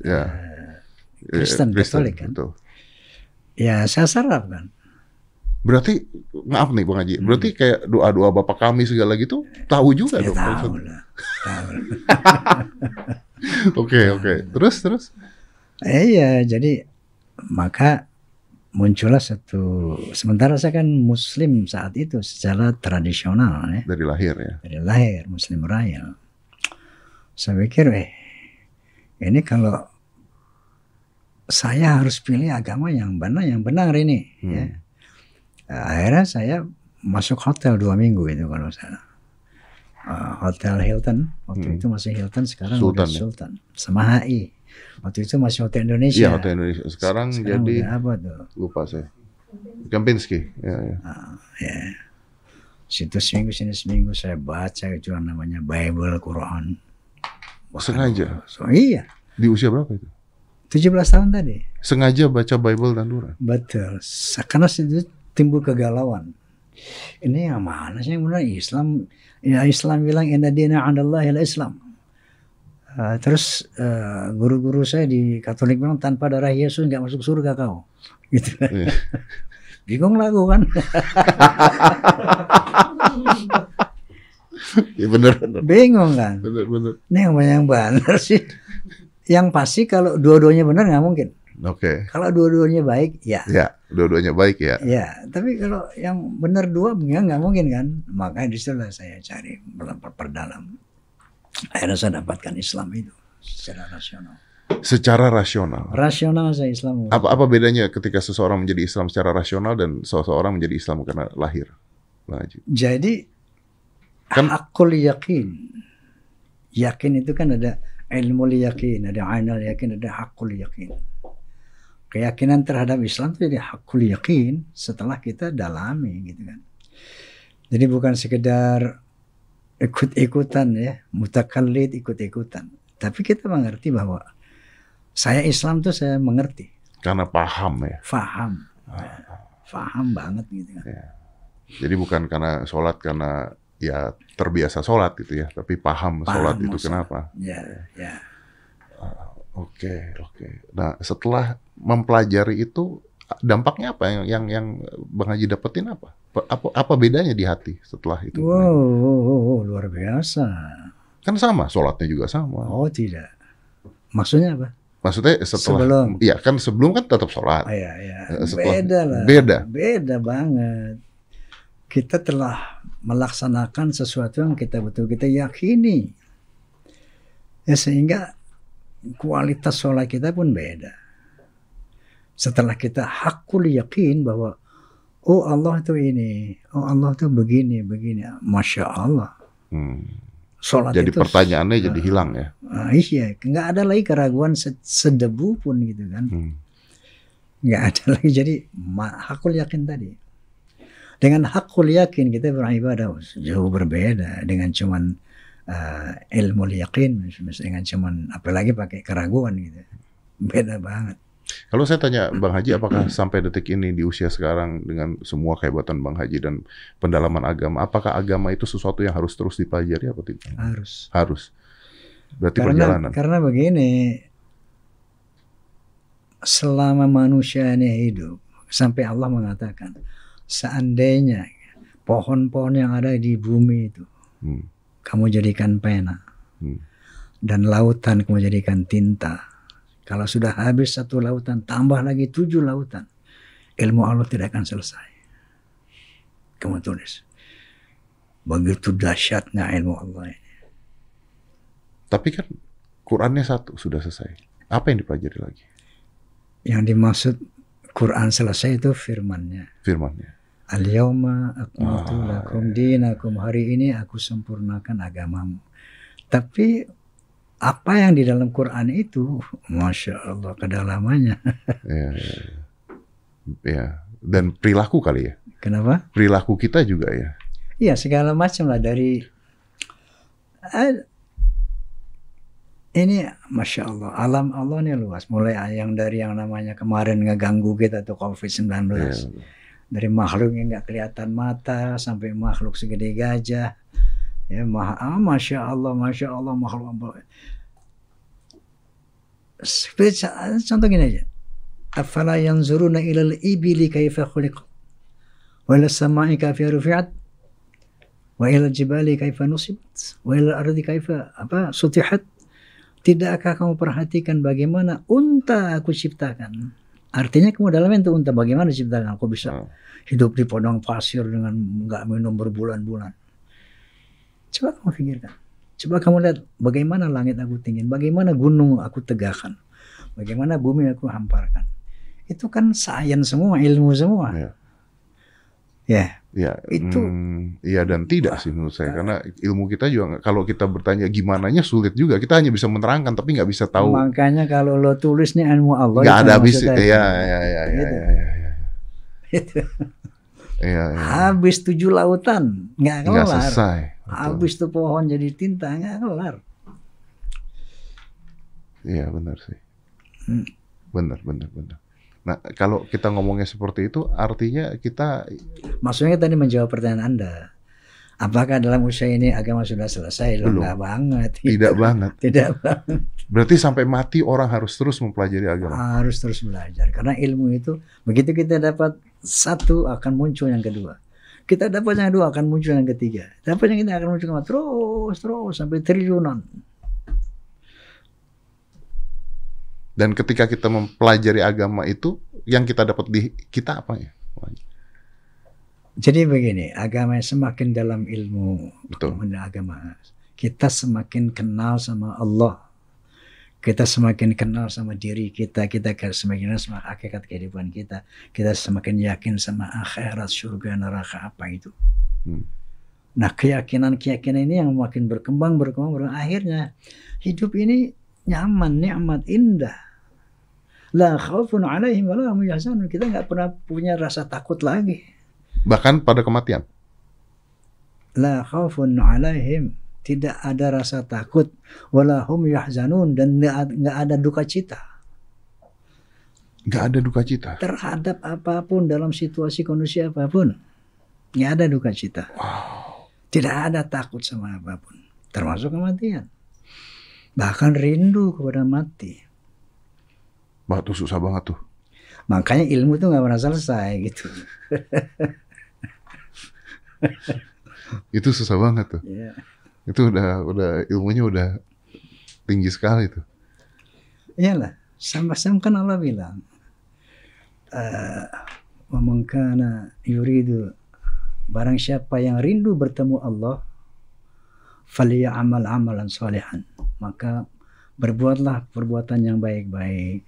Ya. Kristen, Eh, Katolik kan. betul. ya saya serap kan. Berarti maaf nih Bang Haji, berarti kayak doa-doa Bapak kami segala gitu tahu juga Ya dong. tahu lah. Tahu. Oke, oke. Terus terus. Eh, iya, jadi maka muncullah satu sementara saya kan muslim saat itu secara tradisional ya. Dari lahir ya. dari lahir muslim raya. Saya pikir eh ini kalau saya harus pilih agama yang benar yang benar ini Hmm. ya. Akhirnya saya masuk hotel dua minggu itu kalau saya Uh, hotel Hilton waktu Hmm. itu masih Hilton sekarang Sultan, udah ya? Sultan sama HI waktu itu masih hotel Indonesia Iya, Hotel Indonesia. Sekarang, Sekarang jadi apa tuh lupa saya. Kempinski. Ya, ya. ya situ seminggu sini seminggu saya baca itu yang namanya Bible Quran Sengaja. so iya Di usia berapa itu? 17 tahun tadi Sengaja baca Bible dan Quran. betul karena situ timbul kegalauan ini yang mana sih yang benar Islam ya Islam bilang inna dina adalah Islam Uh, terus uh, guru-guru saya di Katolik bilang tanpa darah Yesus nggak masuk surga kau gitu Iya. bingung lah gua kan Ya bener bener. bingung kan Bener bener. ini yang yang benar sih yang pasti kalau dua-duanya benar nggak mungkin Oke. kalau dua-duanya baik ya Ya, dua-duanya baik ya. ya tapi kalau yang benar dua ya nggak mungkin kan makanya di situlah saya cari perdalam akhirnya saya dapatkan Islam itu secara rasional Secara rasional. rasional saya Islam Apa apa bedanya ketika seseorang menjadi Islam secara rasional dan seseorang menjadi Islam karena lahir? Haji. jadi Kan- hakul yakin yakin itu kan ada ilmu yakin ada ainal yakin ada hakul yakin keyakinan terhadap Islam itu jadi hakul yakin setelah kita dalami gitu kan jadi bukan sekedar ikut-ikutan ya mutakallid ikut-ikutan tapi kita mengerti bahwa saya Islam tuh saya mengerti Karena paham ya. faham faham banget gitu kan Jadi bukan karena sholat karena ya terbiasa sholat gitu ya, tapi paham, Paham sholat itu masalah. kenapa. ya ya Oke, oke. Nah, setelah mempelajari itu dampaknya apa yang yang, yang Bang Haji dapetin apa? Apa apa bedanya di hati setelah itu? wow, wow, wow, wow, luar biasa Kan sama, sholatnya juga sama. oh tidak maksudnya apa Maksudnya setelah Sebelum. Iya, kan sebelum kan tetap sholat. Oh, ya, ya. Eh, setelah- Beda lah. beda. Beda banget. Kita telah melaksanakan sesuatu yang kita betul kita yakini. Ya sehingga kualitas sholat kita pun beda. Setelah kita hakul yakin bahwa oh Allah itu ini, oh Allah itu begini, begini. Masya Allah. Hmm. Sholat Jadi itu pertanyaannya jadi hilang ya. Ah, iya, nggak ada lagi keraguan se- sedebu pun gitu kan. Hmm. nggak ada lagi jadi hakul yakin tadi dengan hakul yakin kita beribadah jauh berbeda dengan cuman uh, ilmu yakin dengan cuman apalagi pakai keraguan gitu beda banget Kalau saya tanya Bang Haji, apakah sampai detik ini di usia sekarang dengan semua kehebatan Bang Haji dan pendalaman agama, apakah agama itu sesuatu yang harus terus dipelajari atau tidak? Harus. Harus. Berarti Karena perjalanan. karena begini, selama manusia ini hidup, sampai Allah mengatakan, seandainya pohon-pohon yang ada di bumi itu Hmm. kamu jadikan pena Hmm. dan lautan kamu jadikan tinta. Kalau sudah habis satu lautan, tambah lagi tujuh lautan. Ilmu Allah tidak akan selesai. Kamu tulis. Begitu dahsyatnya ilmu Allah ini. Tapi kan Qurannya satu sudah selesai. Apa yang dipelajari lagi? Yang dimaksud Quran selesai itu firmannya. Firmannya. Al-yawma akmaltu Ah, lakum dinakum. Hari ini aku sempurnakan agamamu. Tapi apa yang di dalam Quran itu, Masya Allah kedalamannya. Ya, ya, ya. Dan perilaku kali ya. Kenapa? Perilaku kita juga ya. Iya segala macam lah dari eh, ini masya Allah alam Allah ini luas mulai yang dari yang namanya kemarin ngeganggu kita tuh COVID 19 Ya. dari makhluk yang nggak kelihatan mata sampai makhluk segede gajah ya ma ah, masya Allah masya Allah makhluk Seperti contoh gini aja. Afala yanzuruna ilal ibili kaifa khuliqat wa ila samai kaifa rufi'at? Wa ila jibali kaifa nusibat? Wa ila ardi kaifa apa sutihat? Tidakkah kamu perhatikan bagaimana unta aku ciptakan? Artinya kamu dalamnya itu unta bagaimana diciptakan aku bisa Oh. hidup di padang pasir dengan nggak minum berbulan-bulan coba kamu pikirkan coba kamu lihat bagaimana langit aku tinggi bagaimana gunung aku tegakkan bagaimana bumi aku hamparkan itu kan sains semua ilmu semua Ya. ya Ya, Itu- hmm, iya dan tidak sih menurut saya karena ilmu kita juga kalau kita bertanya gimana sulit juga kita hanya bisa menerangkan tapi nggak bisa tahu Makanya kalau lo tulis nih ilmu Allah nggak ada habis maksudnya. ya ya ya ya Gitu. ya ya ya Itu. ya, ya. Habis tujuh lautan nggak nggak kelar. selesai Betul. Habis tuh pohon jadi tinta nggak kelar. iya benar sih Hmm. benar benar benar nah kalau kita ngomongnya seperti itu artinya kita Maksudnya tadi menjawab pertanyaan Anda. Apakah dalam usia ini agama sudah selesai? Loh, Belum. nggak banget. tidak banget Tidak banget. berarti sampai mati orang harus terus mempelajari agama Harus terus belajar. Karena ilmu itu begitu kita dapat satu akan muncul yang kedua. Kita dapat yang dua akan muncul yang ketiga. Dapat yang ketiga akan muncul yang terus terus sampai triliunan. dan ketika kita mempelajari agama itu yang kita dapat di kita apa ya Jadi begini, agama semakin dalam ilmu Betul. agama, kita semakin kenal sama Allah. Kita semakin kenal sama diri kita, kita semakin kenal sama hakikat kehidupan kita. Kita semakin yakin sama akhirat, surga, neraka apa itu. Hmm. Nah keyakinan-keyakinan ini yang makin berkembang, berkembang, berkembang. Akhirnya hidup ini nyaman, nikmat, indah. La khaufun alaihim wa la. Kita nggak pernah punya rasa takut lagi. Bahkan pada kematian. La khaufun alaihim. Tidak ada rasa takut. Wala hum yahzanun dan nggak ada duka cita. Nggak ada duka cita? Terhadap apa pun dalam situasi kondisi apa pun nggak ada duka cita. Tidak ada takut sama apa pun. Termasuk kematian. Bahkan rindu kepada mati. Wah, tuh susah banget tuh. Makanya ilmu itu nggak pernah selesai gitu itu susah banget tuh. Ya itu udah udah ilmunya udah tinggi sekali tuh. Iyalah sama-sama kan Allah bilang eh wa man kana yuridu barang siapa yang rindu bertemu Allah falyamal amalan salihan. Maka berbuatlah perbuatan yang baik-baik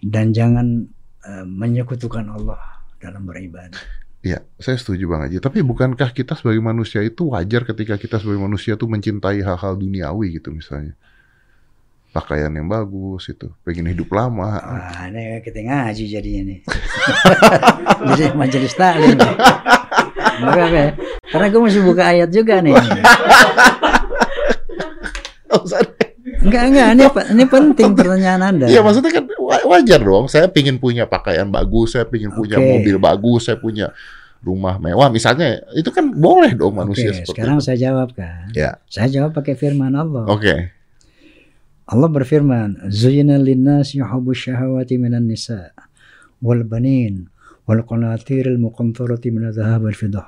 dan jangan eh, menyekutukan Allah dalam beribadah Iya, saya setuju Bang Haji. Tapi bukankah kita sebagai manusia itu wajar ketika kita sebagai manusia tuh mencintai hal-hal duniawi gitu misalnya? Pakaian yang bagus itu, pengen hidup lama. Wah, ini kita ngaji jadinya nih. Jadi majelis taklim. Maka apa ya? Karena gue masih buka ayat juga nih. Oh, sorry. Enggak, enggak. Ini, ini penting pertanyaan Anda. Iya, maksudnya kan wa- wajar dong. Saya pingin punya pakaian bagus, saya pingin punya Oke. mobil bagus, saya punya rumah mewah. Misalnya itu kan boleh dong manusia seperti sekarang itu. saya jawab kan. Ya. Saya jawab pakai firman Allah. Oke. Allah berfirman, "Zuyyina lin-nasi syahawati minan nisa wal banin wal qanatir al muqantarati min adh-dhahab wal fiddah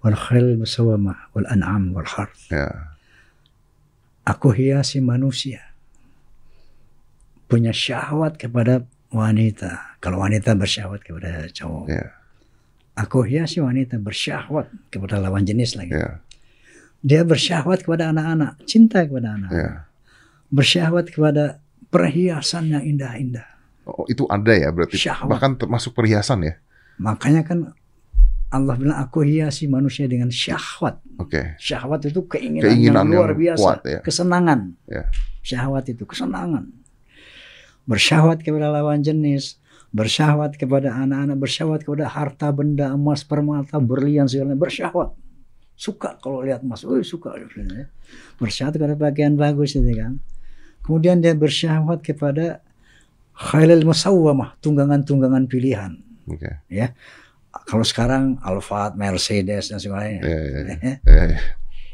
wal khayl al musawwamah wal an'am wal harth." Ya. Aku hiasi manusia punya syahwat kepada wanita. Kalau wanita bersyahwat kepada cowok. Ya. Aku hiasi wanita bersyahwat kepada lawan jenis lagi. Ya. Dia bersyahwat kepada anak-anak, cinta kepada anak. Ya. Bersyahwat kepada perhiasan yang indah-indah. Oh, itu ada ya berarti. Syahwat. Bahkan termasuk perhiasan ya. Makanya kan Allah bilang aku hiasi manusia dengan syahwat. Oke. Syahwat itu keinginan, Keinginan yang luar yang biasa, kuat, ya. kesenangan. Ya. Syahwat itu kesenangan. Bersyahwat kepada lawan jenis, bersyahwat kepada anak-anak, bersyahwat kepada harta benda, emas, permata, berlian segala bersyahwat. Suka kalau lihat emas, oh suka. Bersyahwat kepada pakaian bagus itu kan. Kemudian dia bersyahwat kepada khailal musawwamah, tunggangan-tunggangan pilihan. Oke. Ya. Kalau sekarang Alphard, Mercedes dan sebagainya. Ya, ya, ya. Ya. Ya, ya.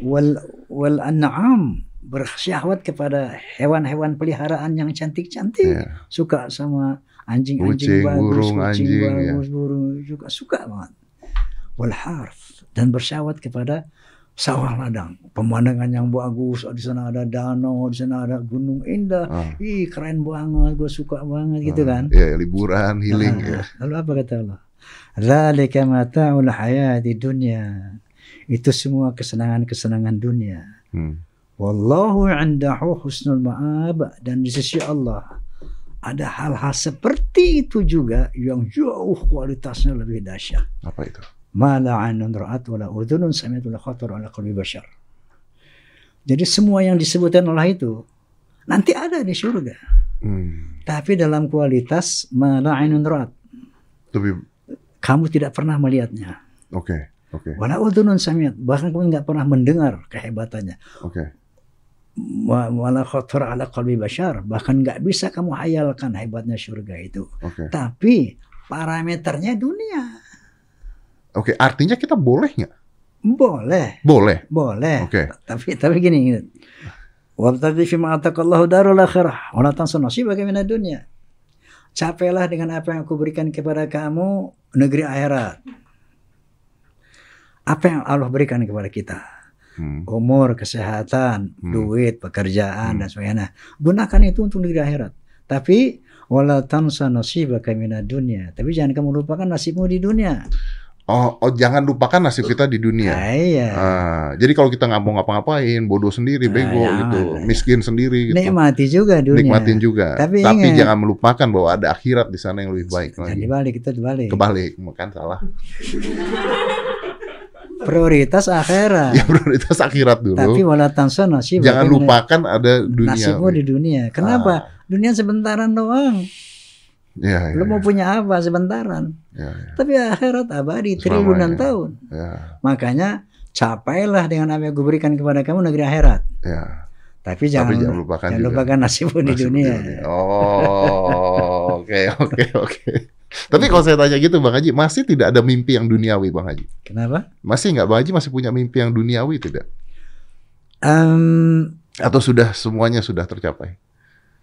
wal wal an'am bersyahwat kepada hewan-hewan peliharaan yang cantik-cantik Ya. suka sama anjing-anjing bagus burung, kucing anjing, ya. bagus burung juga suka banget wal harf dan bersyahwat kepada sawah ladang pemandangan yang bagus oh, di sana ada danau di sana ada gunung indah Ah. ih keren banget gue suka banget gitu kan Ya, ya, liburan, healing ya. Ah, Lalu apa kata Allah? Dzalika mata'ul hayati dunya. Itu semua kesenangan-kesenangan dunia. Hmm. Wallahu 'indahu husnul ma'ab dan di sisi Allah ada hal-hal seperti itu juga yang jauh kualitasnya lebih dahsyat. Apa itu? Ma la 'ainun ra'at wa la udhunun sami'at wa la khatar 'ala qalbi bashar. Jadi semua yang disebutkan Allah itu nanti ada di surga. Hmm. Tapi dalam kualitas ma la 'ainun ra'at. Lebih Kamu tidak pernah melihatnya. oke, oke, Wala udhunun samiat, bahkan kamu nggak pernah mendengar kehebatannya. oke. Wa- Wala khatar ala qalbi bashar, bahkan nggak bisa kamu hayalkan hebatnya surga itu. Oke. Tapi parameternya dunia. Oke, artinya kita boleh nggak? Boleh, Boleh. boleh. Oke. Tapi tapi gini. Wabtaghi fima atakallahu darul akhirah, tansa nasibaka minad dunya. Capailah dengan apa yang aku berikan kepada kamu negeri akhirat. Apa yang Allah berikan kepada kita? Hmm. umur, kesehatan, Hmm. duit, pekerjaan Hmm. dan sebagainya. Gunakan itu untuk negeri akhirat. Tapi wala tansa nasibaka minad dunya. Tapi jangan kamu lupakan nasibmu di dunia. Oh, oh, jangan lupakan nasib kita di dunia. Ah, iya. Ah, jadi kalau kita nggak mau ngapa-ngapain, bodoh sendiri, Ah, bego ya, gitu, ya. miskin sendiri gitu. Nikmati juga dunia. Nikmatin juga. Tapi Tapi, ingat- jangan melupakan bahwa ada akhirat di sana yang lebih baik lagi. dibalik kita dibalik. Kebalik, makan salah. Prioritas akhirat. Ya prioritas akhirat dulu. Tapi wala tansa nasibaka jangan lupakan ada dunia. nasibmu di dunia. Kenapa? Dunia sebentaran doang. Ya, ya, Lu mau ya, punya apa sebentaran? ya, ya, Tapi akhirat abadi triliunan tahun. ya, Makanya capailah dengan apa yang gue berikan kepada kamu negeri akhirat. ya. Tapi jangan, Tapi jangan lupakan jangan lupakan nasibmu di Nasib dunia. Oh, oke, oke, oke. Tapi kalau saya tanya gitu, Bang Haji, masih tidak ada mimpi yang duniawi, Bang Haji? Kenapa? Masih nggak, Bang Haji masih punya mimpi yang duniawi tidak? Em, Atau sudah semuanya sudah tercapai?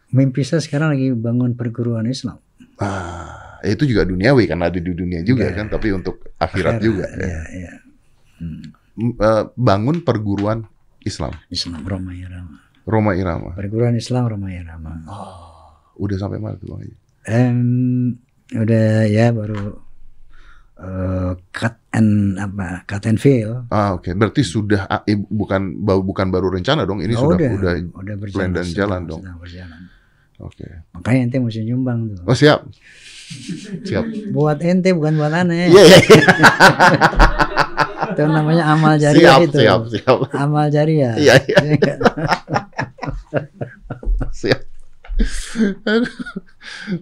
mimpi saya sekarang lagi bangun perguruan Islam. Ah, itu juga duniawi karena ada di dunia juga Iya. kan, tapi untuk akhirat, juga. ya. Ya, ya. Hmm, eh, bangun perguruan Islam, Islam Roma Irama. Roma Irama. Perguruan Islam Roma Irama. Udah sampai mana tuh Bang? Em, udah ya baru eh, cut and apa cut and fill. Ah, oke. Berarti sudah ah, bukan bukan baru rencana dong, ini Oh, sudah udah, udah. udah berjalan, plan dan jalan dong. sedang berjalan. Oke. Makanya ente mesti nyumbang tuh. Oh, siap. Siap. Buat ente bukan buat aneh. Iya, iya. Itu namanya amal jariah Siap, itu. siap, siap. Amal jariah. Iya, iya. Siap. Aduh.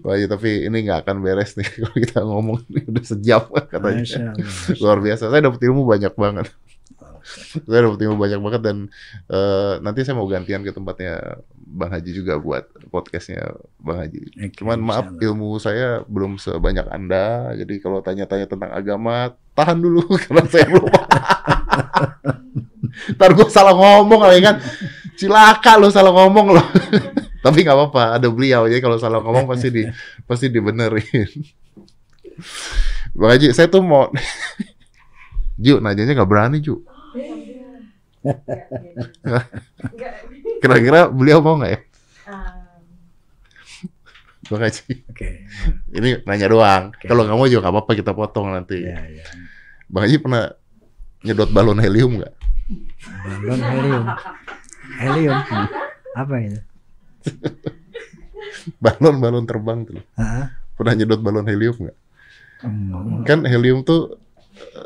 Wah, iya, tapi ini nggak akan beres nih kalau kita ngomong ini udah sejam katanya. Masya Allah. Luar biasa. Saya dapat ilmu banyak banget. saya dapat ilmu banyak banget dan eh, nanti saya mau gantian ke tempatnya Bang Haji juga buat podcastnya Bang Haji. Oke, Cuman maaf insyaallah. ilmu saya belum sebanyak Anda, jadi kalau tanya-tanya tentang agama tahan dulu karena saya belum. Ntar gue salah ngomong lagi kan, cilaka lo salah ngomong lo. Tapi nggak apa-apa, ada beliau jadi kalau salah ngomong pasti di pasti dibenerin. Bang Haji, saya tuh mau Ju, nanyanya nggak berani Ju. Kira-kira beliau mau nggak ya? Bang Haji, Oke. ini nanya doang. Oke. Kalau nggak mau juga nggak apa-apa kita potong nanti. Ya, ya. Bang Haji pernah nyedot balon helium nggak? Balon helium. Helium. Hmm. Apa itu? Balon-balon terbang tuh. Hah? Pernah nyedot balon helium nggak? Hmm. Kan helium tuh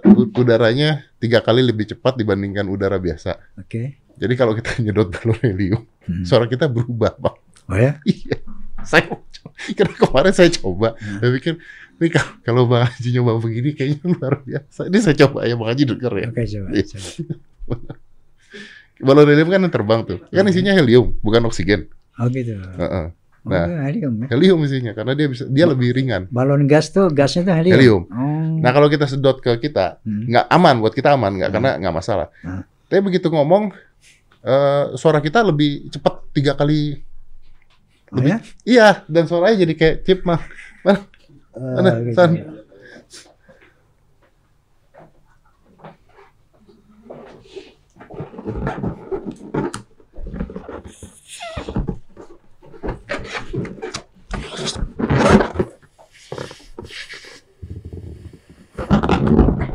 uh, udaranya tiga kali lebih cepat dibandingkan udara biasa. Oke. Jadi kalau kita nyedot balon helium, Hmm. suara kita berubah, Bang. Oh ya? Iya. Saya mau coba. karena kemarin saya coba, Hmm. saya pikir ini kalau, Bang Haji nyoba begini kayaknya luar biasa. Ini saya coba ya Bang Haji denger ya. Oke, coba. Iya. coba. Balon helium kan yang terbang tuh. Kan isinya helium, bukan oksigen. Oh gitu. Heeh. Oh, Nah. helium ya? Helium isinya karena dia bisa dia lebih ringan. Balon gas tuh gasnya tuh helium. Helium. Oh. Nah kalau kita sedot ke kita Hmm. nggak aman buat kita aman nggak Hmm. karena nggak masalah. Hmm. Tapi begitu ngomong eh, suara kita lebih cepat tiga kali. Oh lebih- ya? Iya dan suaranya jadi kayak chip mah. Mana? Mana? Oh, gitu. San?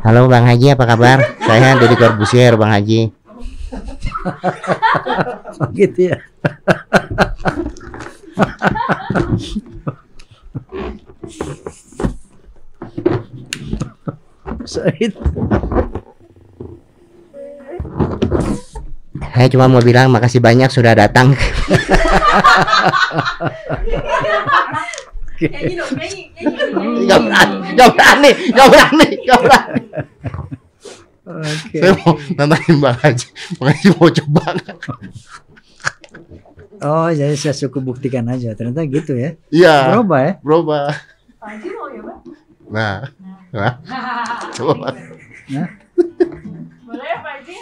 Halo Bang Haji, apa kabar? Saya Deddy Corbusier, Bang Haji. Gitu ya. Said. Saya cuma mau bilang makasih banyak sudah datang. berani, berani, nggak berani, nggak berani. Oke. Saya mau nantangin Bang Haji. Bang Haji mau coba? Oh, jadi saya cukup buktikan aja. Ternyata gitu ya. Iya. Berubah ya? Berubah. Panji mau ya bang Nah, nah, coba. Nah, boleh ya Panji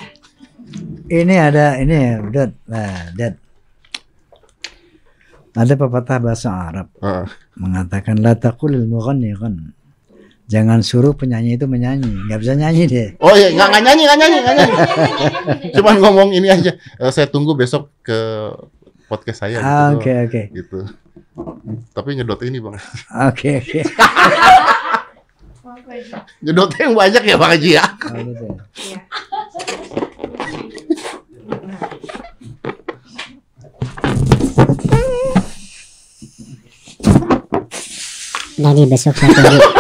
ini ada ini ya, Dad. Nah, Dad. Ada pepatah bahasa Arab Heeh. mengatakan la taqulil mughanni ghan. Jangan suruh penyanyi itu menyanyi. Nggak bisa nyanyi deh. Oh iya, nggak nggak nyanyi, nggak nyanyi, nggak nyanyi. Cuman ngomong ini aja. Eh, saya tunggu besok ke podcast saya. Ah, gitu. Oke, oke. Gitu. Tapi nyedot ini bang. Oke, oke. Panji Nyedotnya yang banyak ya bang Haji ya. Oh, gitu. Jadi besok saya tunggu.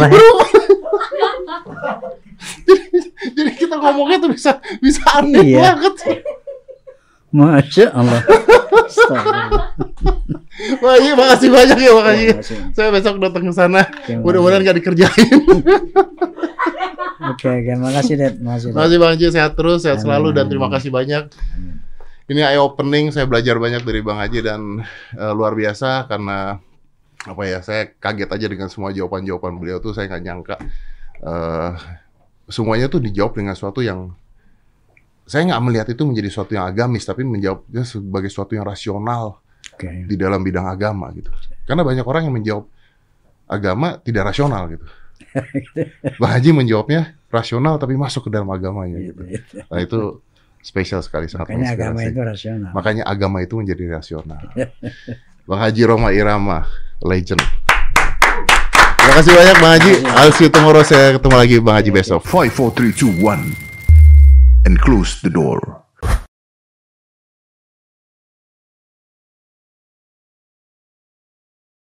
Ternyata berubah ya. Jadi kita ngomongnya tuh bisa bisa aneh Iya. banget. Masya Allah. Bang Haji, makasih banyak ya bang Haji. Terima kasih. Saya besok datang ke sana. Terima Mudah-mudahan nggak dikerjain. Oke, oke. Makasih, Dad. Makasih, Dad. Makasih Bang Haji, sehat terus, sehat Amin. selalu dan terima kasih banyak. Ini eye opening, saya belajar banyak dari Bang Haji dan eh, luar biasa karena apa ya, saya kaget aja dengan semua jawaban-jawaban beliau tuh saya nggak nyangka eh, semuanya tuh dijawab dengan sesuatu yang saya nggak melihat itu menjadi sesuatu yang agamis, tapi menjawabnya sebagai sesuatu yang rasional Oke. di dalam bidang agama gitu. Karena banyak orang yang menjawab agama tidak rasional gitu. Bang Haji menjawabnya rasional tapi masuk ke dalam agamanya gitu. Nah itu spesial sekali sangat Makanya agama itu rasional. Makanya agama itu menjadi rasional. Bang Haji Roma Irama, legend. Terima kasih banyak Bang Haji. I'll see you tomorrow. Saya ketemu lagi Bang Haji besok. 5, 4, 3, 2, 1. And close the door.